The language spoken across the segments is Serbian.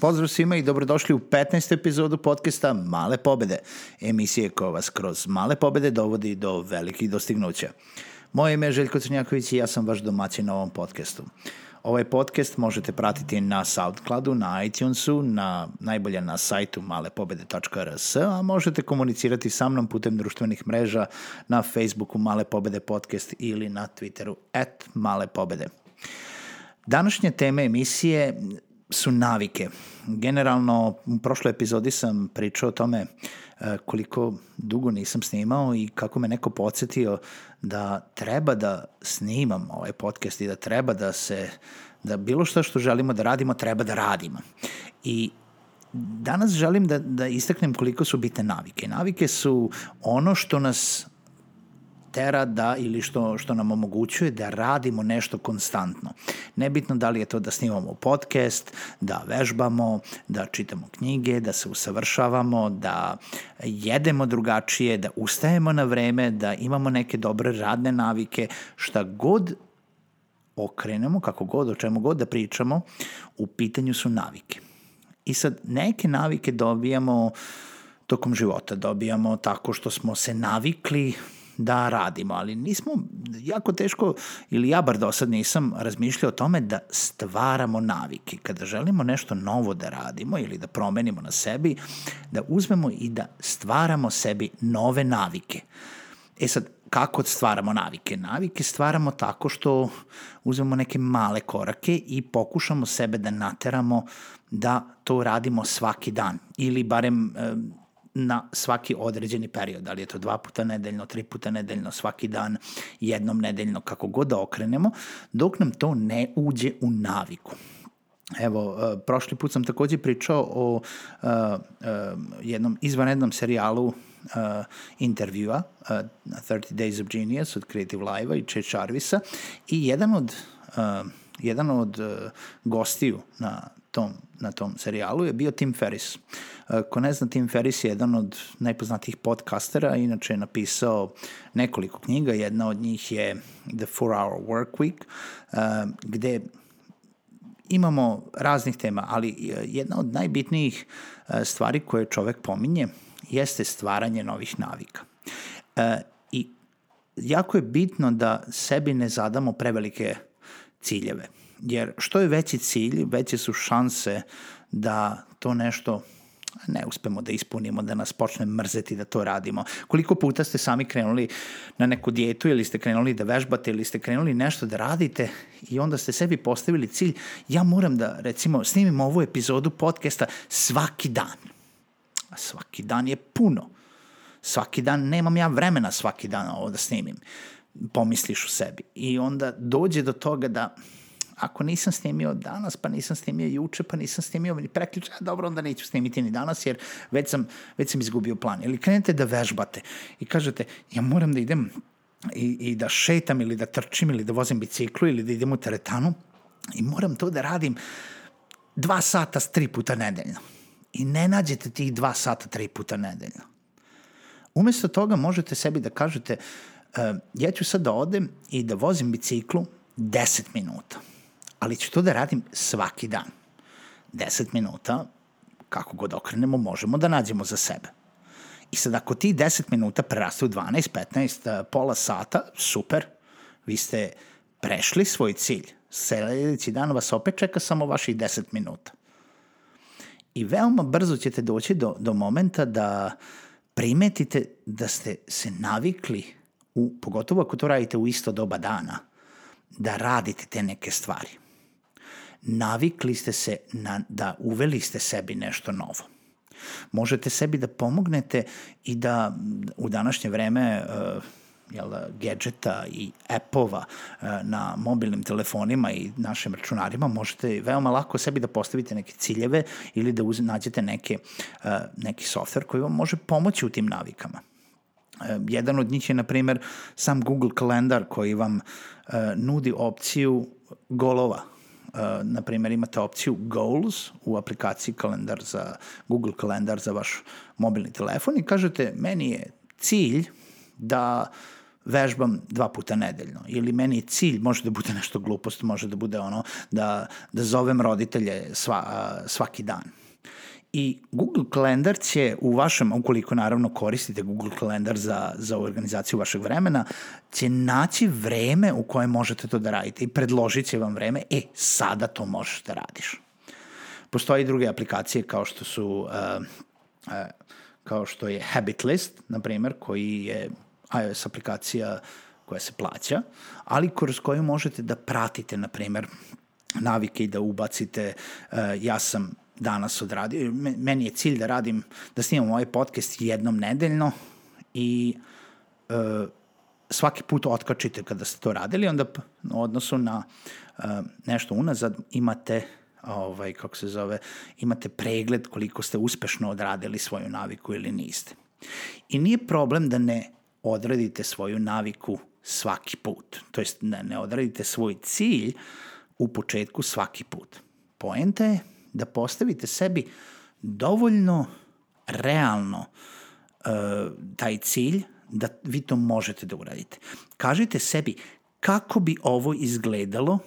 Pozdrav svima i dobrodošli u 15. epizodu podcasta Male pobede, emisije koja vas kroz male pobede dovodi do velikih dostignuća. Moje ime je Željko Crnjaković i ja sam vaš domaćin na ovom podcastu. Ovaj podcast možete pratiti na Soundcloudu, na iTunesu, na, najbolje na sajtu malepobede.rs, a možete komunicirati sa mnom putem društvenih mreža na Facebooku Male pobede podcast ili na Twitteru at Male pobede. Današnje teme emisije su navike. Generalno, u prošloj epizodi sam pričao o tome e, koliko dugo nisam snimao i kako me neko podsjetio da treba da snimam ovaj podcast i da treba da se, da bilo što što želimo da radimo, treba da radimo. I danas želim da, da istaknem koliko su bitne navike. Navike su ono što nas tera da ili što, što nam omogućuje da radimo nešto konstantno. Nebitno da li je to da snimamo podcast, da vežbamo, da čitamo knjige, da se usavršavamo, da jedemo drugačije, da ustajemo na vreme, da imamo neke dobre radne navike, šta god okrenemo, kako god, o čemu god da pričamo, u pitanju su navike. I sad neke navike dobijamo tokom života, dobijamo tako što smo se navikli da radimo, ali nismo, jako teško, ili ja bar do sad nisam razmišljao o tome da stvaramo navike. Kada želimo nešto novo da radimo ili da promenimo na sebi, da uzmemo i da stvaramo sebi nove navike. E sad, kako stvaramo navike? Navike stvaramo tako što uzmemo neke male korake i pokušamo sebe da nateramo da to radimo svaki dan ili barem na svaki određeni period, da li je to dva puta nedeljno, tri puta nedeljno, svaki dan, jednom nedeljno, kako god da okrenemo, dok nam to ne uđe u naviku. Evo, uh, prošli put sam takođe pričao o uh, uh, jednom izvanrednom serijalu uh, intervjua uh, 30 Days of Genius od Creative Live-a i Če Jarvisa i jedan od, uh, jedan od uh, gostiju na tom, na tom serijalu je bio Tim Ferriss. E, ko ne zna, Tim Ferriss je jedan od najpoznatijih podcastera, inače je napisao nekoliko knjiga, jedna od njih je The 4-Hour Work Week, e, gde imamo raznih tema, ali e, jedna od najbitnijih stvari koje čovek pominje jeste stvaranje novih navika. I jako je bitno da sebi ne zadamo prevelike ciljeve Jer što je veći cilj, veće su šanse da to nešto ne uspemo da ispunimo, da nas počne mrzeti da to radimo. Koliko puta ste sami krenuli na neku dijetu ili ste krenuli da vežbate ili ste krenuli nešto da radite i onda ste sebi postavili cilj, ja moram da recimo snimim ovu epizodu podcasta svaki dan. A svaki dan je puno. Svaki dan nemam ja vremena svaki dan ovo da snimim. Pomisliš u sebi. I onda dođe do toga da ako nisam snimio danas, pa nisam snimio juče, pa nisam snimio ni preključe, a dobro, onda neću snimiti ni danas, jer već sam, već sam izgubio plan. Ili krenete da vežbate i kažete, ja moram da idem i, i da šetam ili da trčim ili da vozim biciklu ili da idem u teretanu i moram to da radim dva sata tri puta nedeljno. I ne nađete tih dva sata tri puta nedeljno. Umesto toga možete sebi da kažete uh, ja ću sad da odem i da vozim biciklu 10 minuta ali ću to da radim svaki dan. 10 minuta, kako god okrenemo, možemo da nađemo za sebe. I sad ako ti 10 minuta preraste u 12, 15, pola sata, super, vi ste prešli svoj cilj. Sledeći dan vas opet čeka samo vaših 10 minuta. I veoma brzo ćete doći do, do momenta da primetite da ste se navikli, u, pogotovo ako to radite u isto doba dana, da radite te neke stvari navikli ste se na, da uveli ste sebi nešto novo. Možete sebi da pomognete i da u današnje vreme uh, jel, gadgeta i appova uh, na mobilnim telefonima i našim računarima možete veoma lako sebi da postavite neke ciljeve ili da uz, nađete neke, uh, neki software koji vam može pomoći u tim navikama. Jedan od njih je, na primer, sam Google kalendar koji vam nudi opciju golova na primjer, imate opciju Goals u aplikaciji kalendar za Google kalendar za vaš mobilni telefon i kažete, meni je cilj da vežbam dva puta nedeljno. Ili meni je cilj, može da bude nešto glupost, može da bude ono da, da zovem roditelje sva, svaki dan. I Google Kalendar će u vašem, ukoliko naravno koristite Google Kalendar za, za organizaciju vašeg vremena, će naći vreme u kojem možete to da radite i predložit će vam vreme, e, sada to možeš da radiš. Postoje i druge aplikacije kao što su uh, uh, kao što je Habit List, na primer, koji je iOS aplikacija koja se plaća, ali kroz koju možete da pratite, na primer, navike i da ubacite uh, ja sam danas odradio. Meni je cilj da radim, da snimam ovaj podcast jednom nedeljno i uh, svaki put otkačite kada ste to radili, onda u odnosu na uh, nešto unazad imate ovaj, kako se zove, imate pregled koliko ste uspešno odradili svoju naviku ili niste. I nije problem da ne odradite svoju naviku svaki put. To jest da ne odradite svoj cilj u početku svaki put. Poenta je da postavite sebi dovoljno realno uh, taj cilj da vi to možete da uradite. Kažite sebi kako bi ovo izgledalo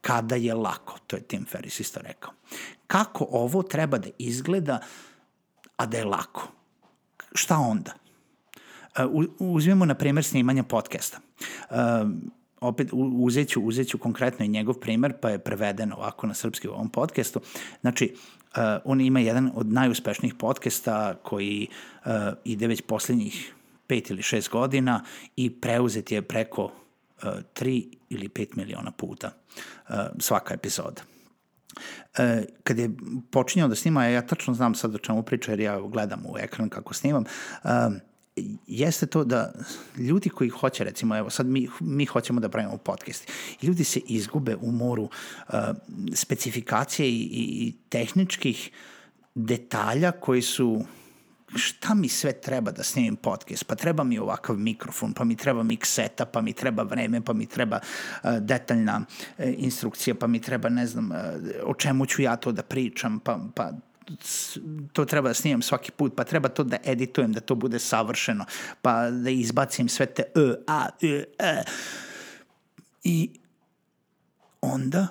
kada je lako, to je Tim Ferriss isto rekao. Kako ovo treba da izgleda, a da je lako? Šta onda? Uh, uzmemo na primer snimanja podcasta. Opet uzeću, uzeću konkretno i njegov primer, pa je preveden ovako na srpski u ovom podcastu. Znači, uh, on ima jedan od najuspešnijih podcasta koji uh, ide već poslednjih pet ili šest godina i preuzet je preko uh, 3 ili 5 miliona puta uh, svaka epizoda. E, kad je počinjao da snima, ja tačno znam sad o čemu priča jer ja gledam u ekran kako snimam, uh, jeste to da ljudi koji hoće, recimo, evo sad mi, mi hoćemo da pravimo podcast, ljudi se izgube u moru uh, specifikacije i, i tehničkih detalja koji su šta mi sve treba da snimim podcast, pa treba mi ovakav mikrofon, pa mi treba mix seta, pa mi treba vreme, pa mi treba uh, detaljna uh, instrukcija, pa mi treba, ne znam, uh, o čemu ću ja to da pričam, pa, pa to treba da snimam svaki put, pa treba to da editujem, da to bude savršeno, pa da izbacim sve te e, a, e, e. I onda,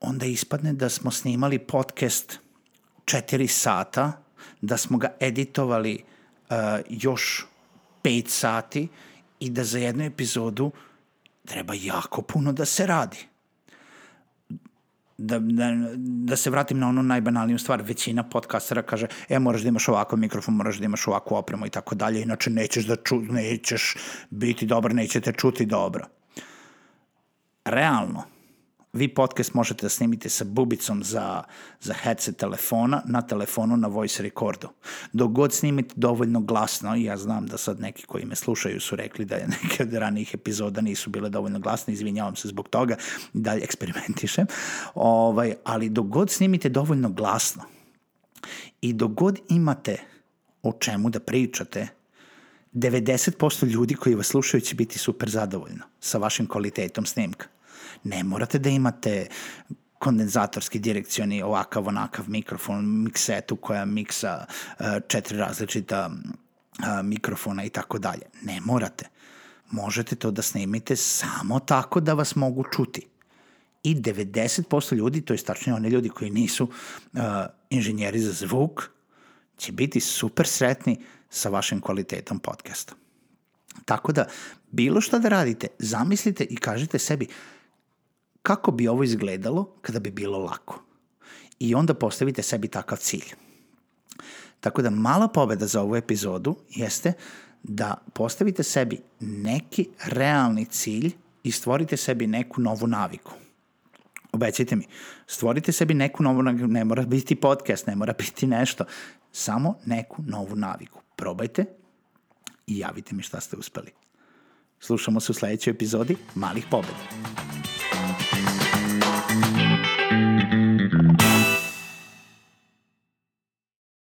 onda ispadne da smo snimali podcast 4 sata, da smo ga editovali uh, još 5 sati i da za jednu epizodu treba jako puno da se radi da, da, da se vratim na onu najbanalniju stvar, većina podcastera kaže, e, moraš da imaš ovakav mikrofon, moraš da imaš ovakvu opremu i tako dalje, inače nećeš da ču, nećeš biti dobar, nećete čuti dobro. Realno, vi podcast možete da snimite sa bubicom za, za headset telefona na telefonu na voice recordu. Dok god snimite dovoljno glasno, ja znam da sad neki koji me slušaju su rekli da je neke od ranijih epizoda nisu bile dovoljno glasne, izvinjavam se zbog toga, dalje eksperimentišem, ovaj, ali dok god snimite dovoljno glasno i dok god imate o čemu da pričate, 90% ljudi koji vas slušaju će biti super zadovoljno sa vašim kvalitetom snimka. Ne morate da imate kondenzatorski direkcioni ovakav onakav mikrofon, miksetu koja miksa uh, četiri različita uh, mikrofona i tako dalje. Ne morate. Možete to da snimite samo tako da vas mogu čuti. I 90% ljudi, to je tačnije oni ljudi koji nisu uh, inženjeri za zvuk, će biti super sretni sa vašim kvalitetom podcasta. Tako da, bilo šta da radite, zamislite i kažite sebi, kako bi ovo izgledalo kada bi bilo lako. I onda postavite sebi takav cilj. Tako da mala pobeda za ovu epizodu jeste da postavite sebi neki realni cilj i stvorite sebi neku novu naviku. Obećajte mi, stvorite sebi neku novu naviku, ne mora biti podcast, ne mora biti nešto, samo neku novu naviku. Probajte i javite mi šta ste uspeli. Slušamo se u sledećoj epizodi Malih pobeda.